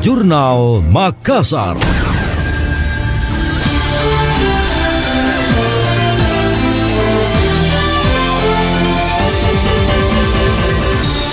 Jurnal Makassar.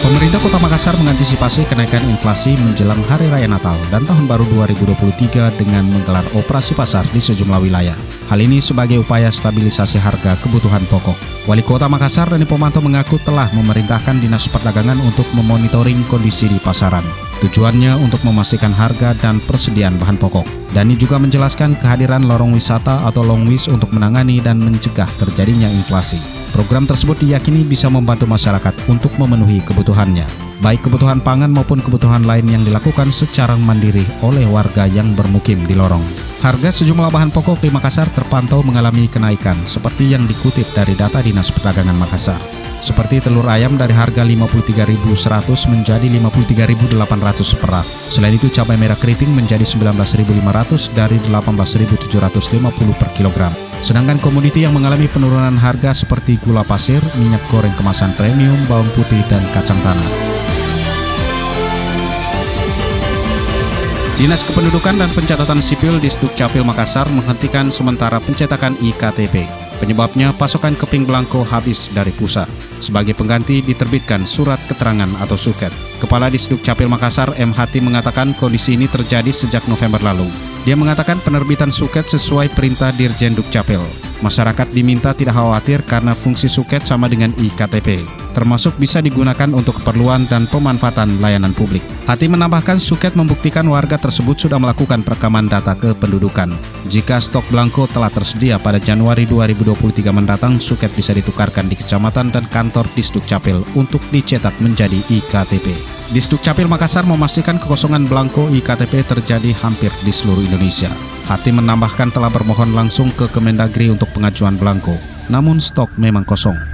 Pemerintah Kota Makassar mengantisipasi kenaikan inflasi menjelang Hari Raya Natal dan Tahun Baru 2023 dengan menggelar operasi pasar di sejumlah wilayah. Hal ini sebagai upaya stabilisasi harga kebutuhan pokok. Wali Kota Makassar Dani Pomanto mengaku telah memerintahkan Dinas Perdagangan untuk memonitoring kondisi di pasaran. Tujuannya untuk memastikan harga dan persediaan bahan pokok. Dani juga menjelaskan kehadiran lorong wisata atau longwis untuk menangani dan mencegah terjadinya inflasi. Program tersebut diyakini bisa membantu masyarakat untuk memenuhi kebutuhannya, baik kebutuhan pangan maupun kebutuhan lain yang dilakukan secara mandiri oleh warga yang bermukim di lorong. Harga sejumlah bahan pokok di Makassar terpantau mengalami kenaikan, seperti yang dikutip dari data Dinas Perdagangan Makassar. Seperti telur ayam dari harga 53.100 menjadi 53.800 per rak. Selain itu cabai merah keriting menjadi 19.500 dari 18.750 per kilogram. Sedangkan komoditi yang mengalami penurunan harga seperti gula pasir, minyak goreng kemasan premium, bawang putih, dan kacang tanah. Dinas Kependudukan dan Pencatatan Sipil di Capil Makassar menghentikan sementara pencetakan IKTP. Penyebabnya pasokan keping belangko habis dari pusat. Sebagai pengganti diterbitkan surat keterangan atau suket. Kepala Disduk Capil Makassar M. Hati mengatakan kondisi ini terjadi sejak November lalu. Dia mengatakan penerbitan suket sesuai perintah Dirjen Dukcapil. Masyarakat diminta tidak khawatir karena fungsi suket sama dengan IKTP, termasuk bisa digunakan untuk keperluan dan pemanfaatan layanan publik. Hati menambahkan suket membuktikan warga tersebut sudah melakukan perekaman data kependudukan. Jika stok belangko telah tersedia pada Januari 2023 mendatang, suket bisa ditukarkan di kecamatan dan kantor Disduk Capil untuk dicetak menjadi IKTP. Disduk Capil Makassar memastikan kekosongan belangko IKTP terjadi hampir di seluruh Indonesia. Hati menambahkan telah bermohon langsung ke Kemendagri untuk pengajuan belangko, namun stok memang kosong.